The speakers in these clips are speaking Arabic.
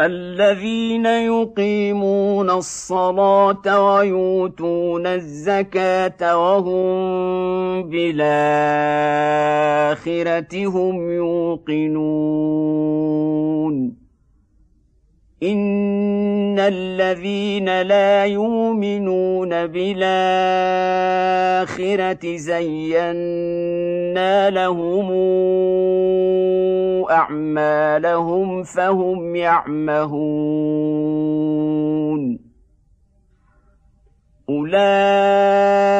الذين يقيمون الصلاة ويؤتون الزكاة وهم بالآخرة هم يوقنون. ان الذين لا يؤمنون بالاخره زينا لهم اعمالهم فهم يعمهون اولئك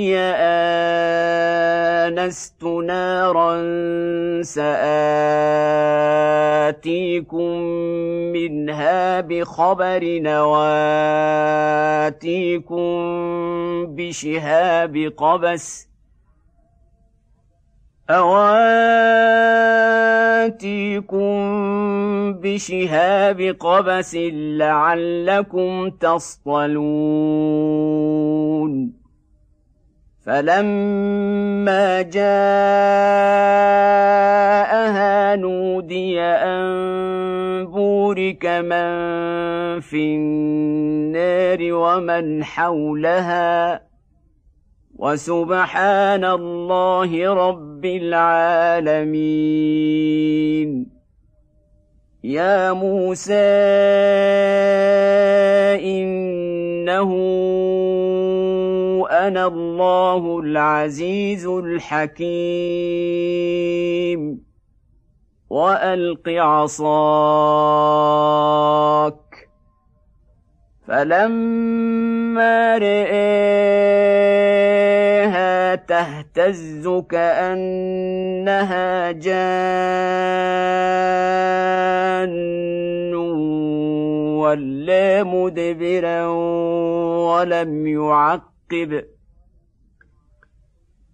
اني آنست نارا سآتيكم منها بخبر نواتيكم بشهاب قبس أواتيكم بشهاب قبس لعلكم تصطلون فلما جاءها نودي أن بورك من في النار ومن حولها وسبحان الله رب العالمين يا موسى انه أنا الله العزيز الحكيم. وألق عصاك. فلما رئيها تهتز كأنها جان. ولا مدبرا ولم يعقب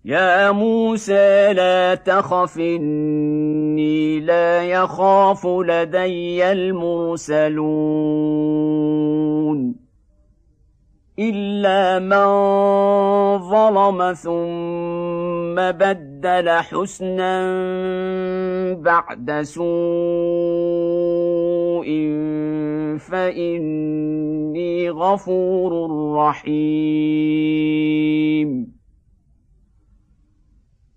يا موسى لا تخف إني لا يخاف لدي المرسلون. الا من ظلم ثم بدل حسنا بعد سوء فاني غفور رحيم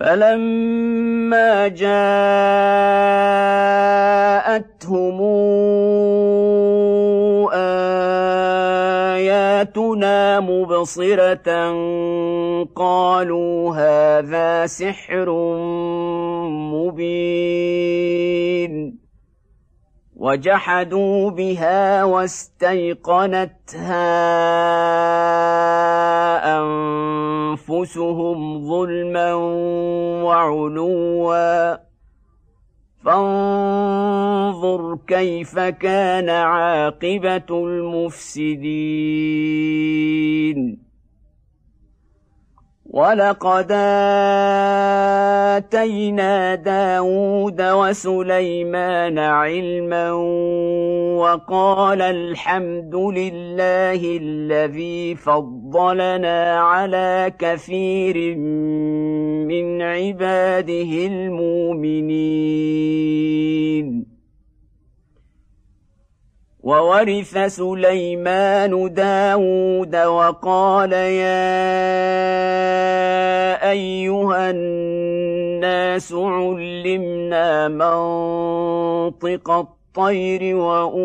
فلما جاءتهم اياتنا مبصره قالوا هذا سحر مبين وجحدوا بها واستيقنتها انفسهم ظلما وعلوا فانظر كيف كان عاقبه المفسدين ولقد اتينا داود وسليمان علما وقال الحمد لله الذي فضلنا على كثير من عباده المؤمنين وورث سليمان داود وقال يا أيها الناس علمنا منطق الطير وأوتينا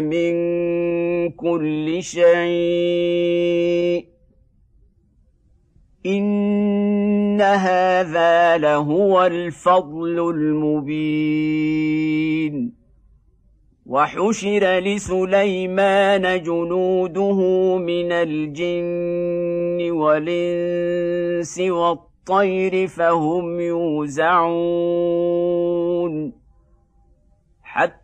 من كل شيء ان هذا لهو الفضل المبين وحشر لسليمان جنوده من الجن والانس والطير فهم يوزعون حتى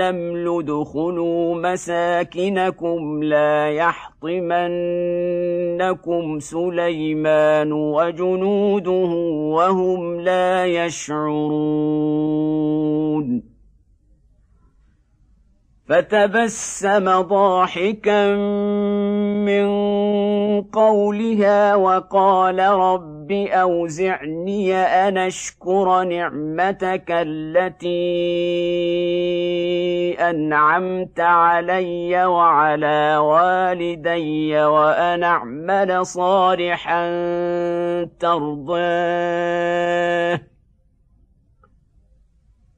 ادخلوا مساكنكم لا يحطمنكم سليمان وجنوده وهم لا يشعرون فتبسم ضاحكا من قولها وقال رب أوزعني أن أشكر نعمتك التي أنعمت علي وعلى والدي وأن أعمل صالحا ترضاه.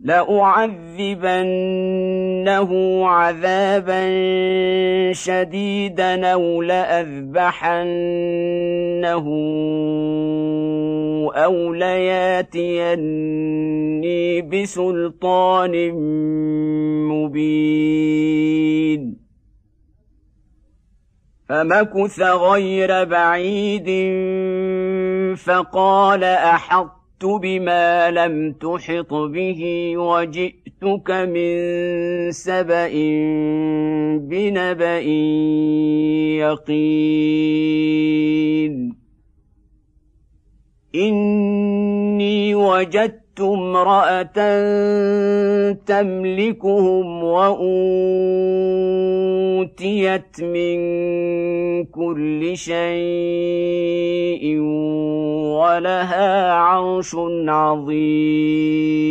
لأعذبنه عذابا شديدا أو لأذبحنه أو لياتيني بسلطان مبين. فمكث غير بعيد فقال أحط بما لم تحط به وجئتك من سبأ بنبأ يقين. إني وجدت امراه تملكهم واوتيت من كل شيء ولها عرش عظيم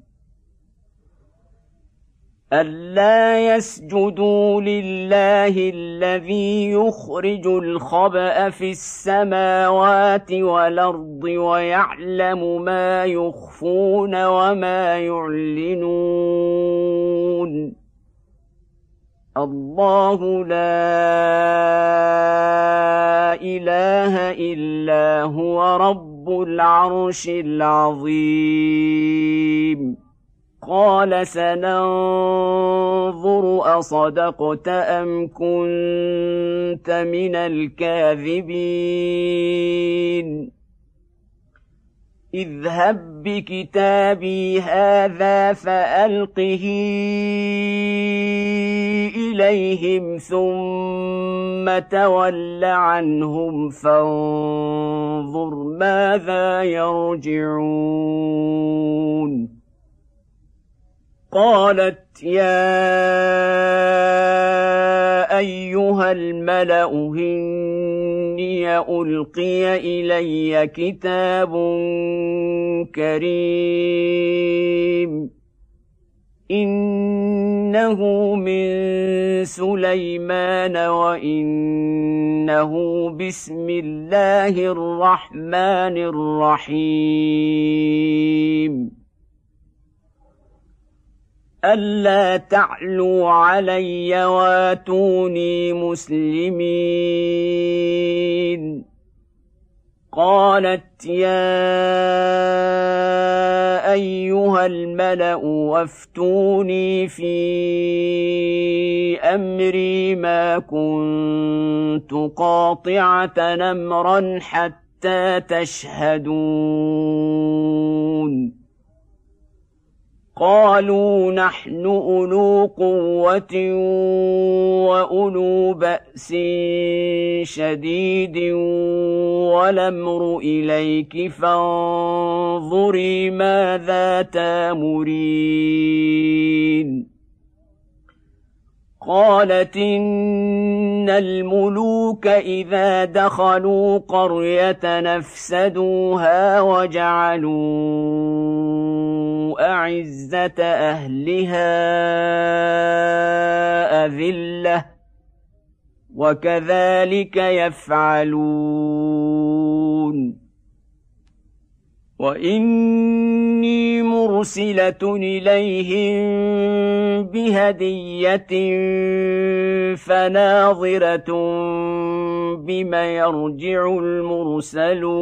ألا يسجدوا لله الذي يخرج الخبأ في السماوات والأرض ويعلم ما يخفون وما يعلنون الله لا إله إلا هو رب العرش العظيم قال سننظر أصدقت أم كنت من الكاذبين؟ اذهب بكتابي هذا فألقه إليهم ثم تول عنهم فانظر ماذا يرجعون. قالت يا أيها الملأ إني ألقي إلي كتاب كريم إنه من سليمان وإنه بسم الله الرحمن الرحيم ألا تعلوا علي واتوني مسلمين قالت يا أيها الملأ وافتوني في أمري ما كنت قاطعة نمرا حتى تشهدون قالوا نحن أولو قوة وأولو بأس شديد والأمر إليك فانظري ماذا تامرين. قالت إن الملوك إذا دخلوا قرية نفسدوها وجعلوا أعزة أهلها أذلة وكذلك يفعلون. وإني مرسلة إليهم بهدية فناظرة بم يرجع المرسلون.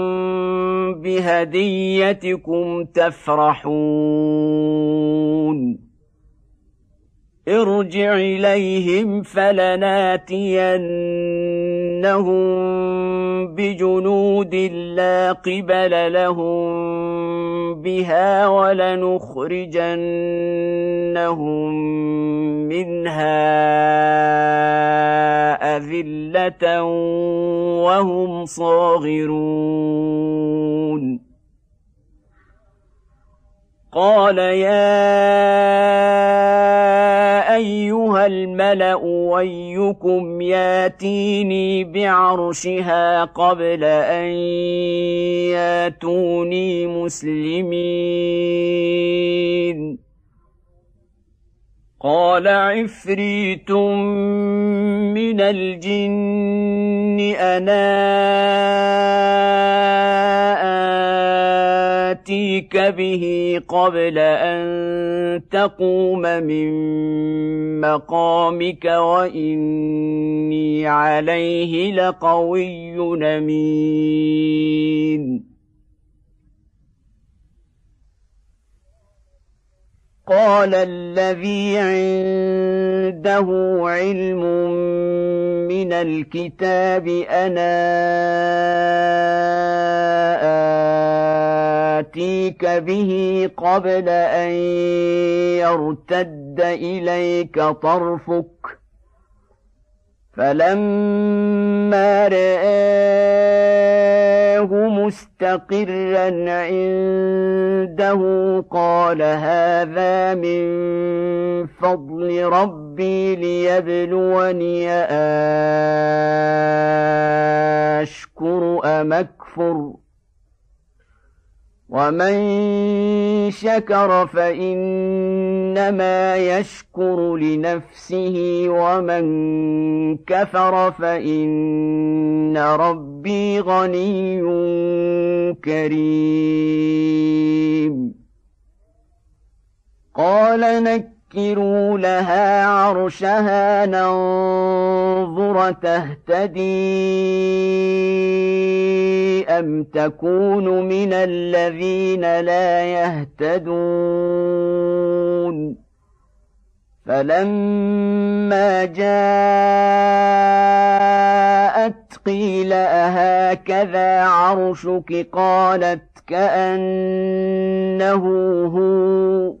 بهديتكم تفرحون. ارجع إليهم فلناتينهم بجنود لا قبل لهم بها ولنخرجنهم منها أذلة وهم صاغرون قال يا أيها الملأ ويكم ياتيني بعرشها قبل أن ياتوني مسلمين قال عفريت من الجن أنا اتيك به قبل أن تقوم من مقامك وإني عليه لقوي امين قال الذي عنده علم من الكتاب أنا آتيك به قبل أن يرتد إليك طرفك فلما رآه مستقرا عنده قال هذا من فضل ربي ليبلوني أشكر أم أكفر ومن شكر فانما يشكر لنفسه ومن كفر فان ربي غني كريم. قال نك نسكروا لها عرشها ننظر تهتدي أم تكون من الذين لا يهتدون فلما جاءت قيل أهكذا عرشك قالت كأنه هو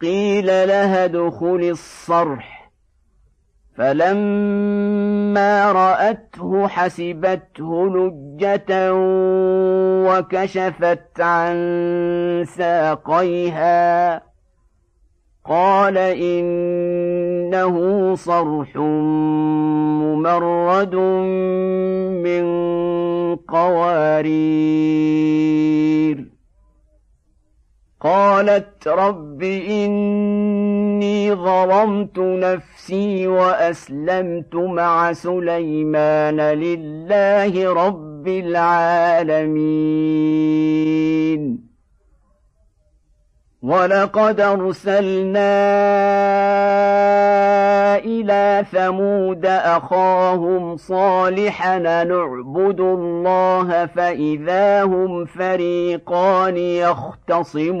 قيل لها ادخل الصرح. فلما رأته حسبته لجة وكشفت عن ساقيها. قال إنه صرح ممرد من قوارير. قالت رب إني ظلمت نفسي وأسلمت مع سليمان لله رب العالمين. ولقد ارسلنا إلى ثمود اخاهم صالحا نعبد الله فاذا هم فريقان يختصمون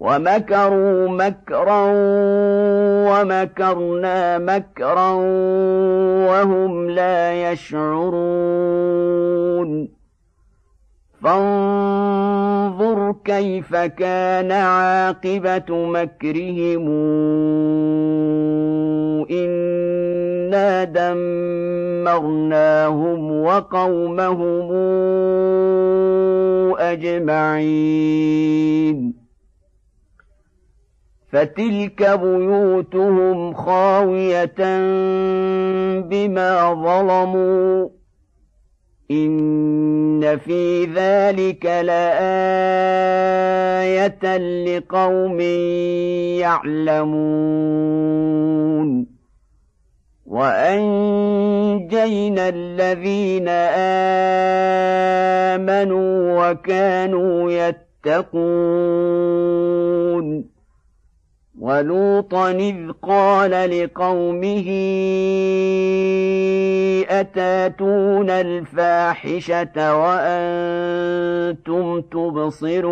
ومكروا مكرا ومكرنا مكرا وهم لا يشعرون. فانظر كيف كان عاقبة مكرهم. إنا دمرناهم وقومهم أجمعين. فتلك بيوتهم خاوية بما ظلموا. إن في ذلك لآية لقوم يعلمون. وأنجينا الذين آمنوا وكانوا يتقون. ولوطا اذ قال لقومه اتاتون الفاحشه وأنتم تبصرون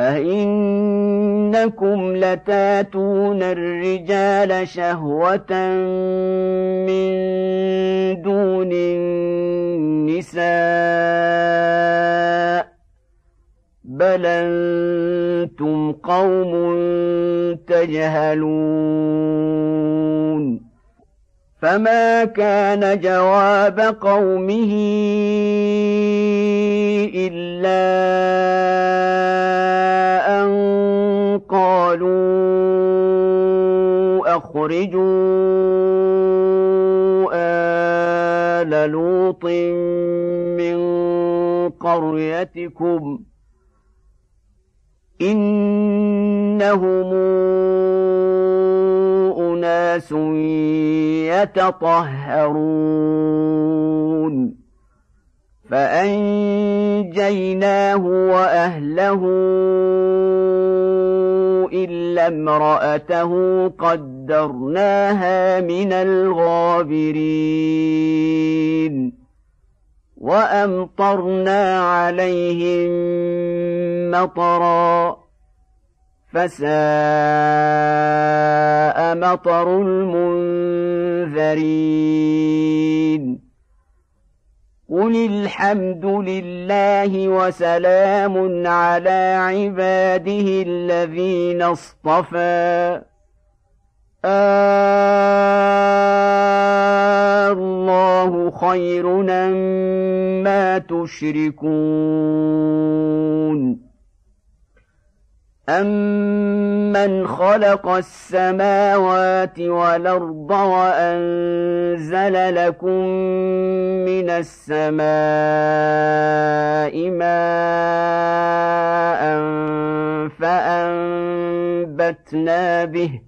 أئنكم لتاتون الرجال شهوة من دون النساء بل أنتم قوم تجهلون فما كان جواب قومه إلا أن قالوا أخرجوا آل لوط من قريتكم إنهم أناس يتطهرون. فأنجيناه وأهله إلا امرأته قدرناها من الغابرين. وأمطرنا عليهم مطرًا فساء مطر المنذرين. قل الحمد لله وسلام على عباده الذين اصطفى. الله خير ما تشركون. أَمَّنْ خَلَقَ السَّمَاوَاتِ وَالْأَرْضَ وَأَنزَلَ لَكُم مِّنَ السَّمَاءِ مَاءً فَأَنبَتْنَا بِهِ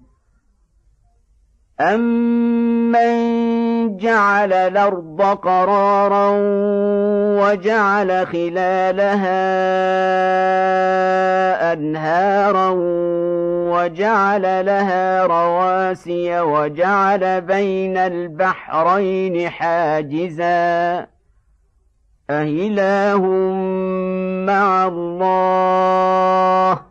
أَمَّن جَعَلَ الْأَرْضَ قَرَارًا وَجَعَلَ خِلَالَهَا أَنْهَارًا وَجَعَلَ لَهَا رَوَاسِيَ وَجَعَلَ بَيْنَ الْبَحْرَيْنِ حَاجِزًا أَإِلَٰهٌ مَّعَ اللَّهِ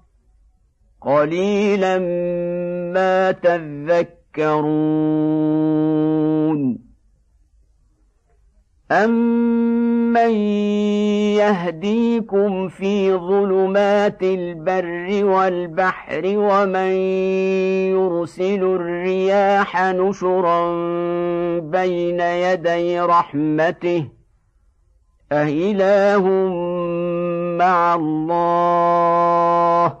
قليلا ما تذكرون. امن يهديكم في ظلمات البر والبحر ومن يرسل الرياح نشرا بين يدي رحمته؟ أإله مع الله؟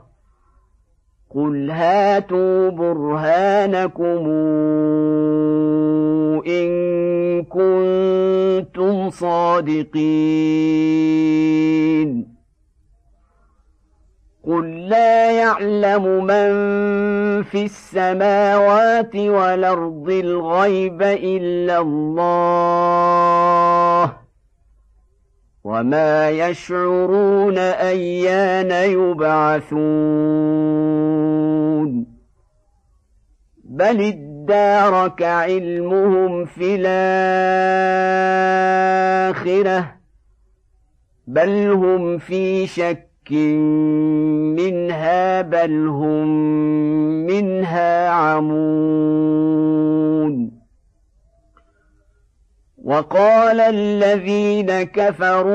قل هاتوا برهانكم ان كنتم صادقين قل لا يعلم من في السماوات والارض الغيب الا الله وما يشعرون ايان يبعثون بل ادارك علمهم في الاخره بل هم في شك منها بل هم منها عمون وقال الذين كفروا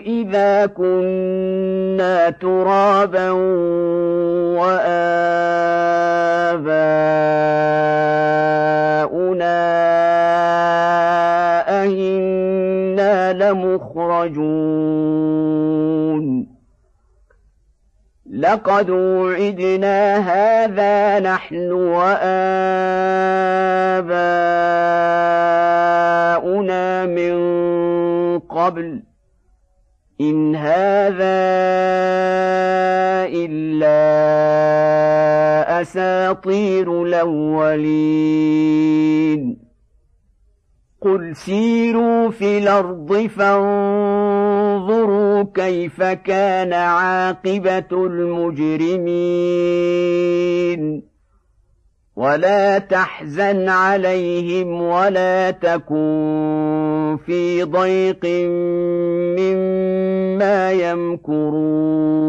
إذا كنا ترابا وآباؤنا أئنا لمخرجون لقد وعدنا هذا نحن وآباؤنا من قبل. إن هذا إلا أساطير الأولين. قل سيروا في الأرض فانظروا كيف كان عاقبة المجرمين ولا تحزن عليهم ولا تكن في ضيق مما يمكرون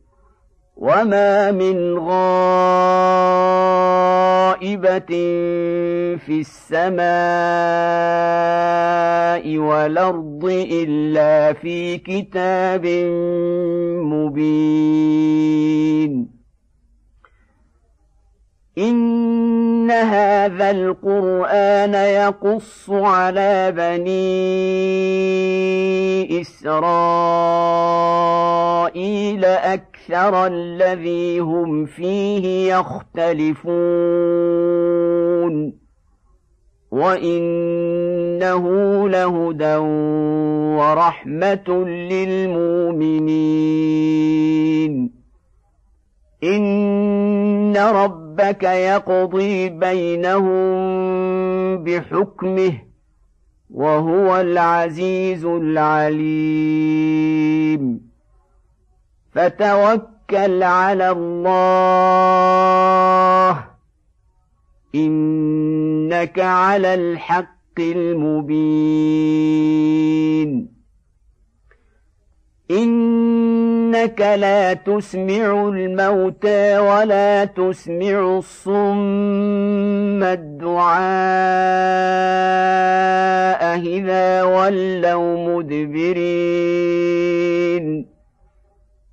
وما من غائبه في السماء والارض الا في كتاب مبين. ان هذا القران يقص على بني اسرائيل أكثر الذي هم فيه يختلفون. وإنه لهدى ورحمة للمؤمنين. إن ربك يقضي بينهم بحكمه وهو العزيز العليم. فتوكل على الله. إنك على الحق المبين. إنك لا تسمع الموتى ولا تسمع الصم الدعاء إذا ولوا مدبرين.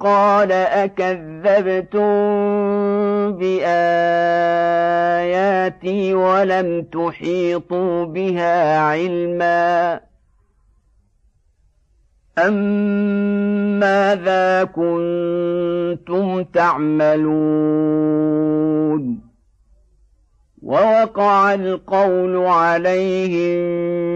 قال اكذب كذبتم باياتي ولم تحيطوا بها علما أم ماذا كنتم تعملون ووقع القول عليهم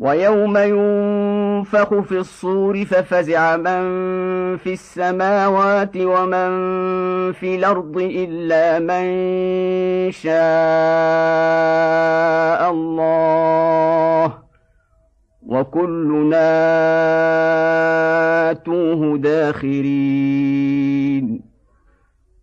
ويوم ينفخ في الصور ففزع من في السماوات ومن في الأرض إلا من شاء الله. وكلنا آتوه داخرين.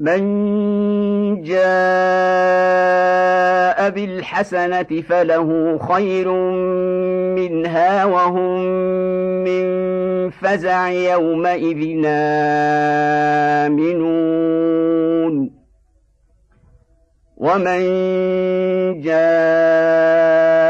من جاء بالحسنة فله خير منها وهم من فزع يومئذ آمنون. ومن جاء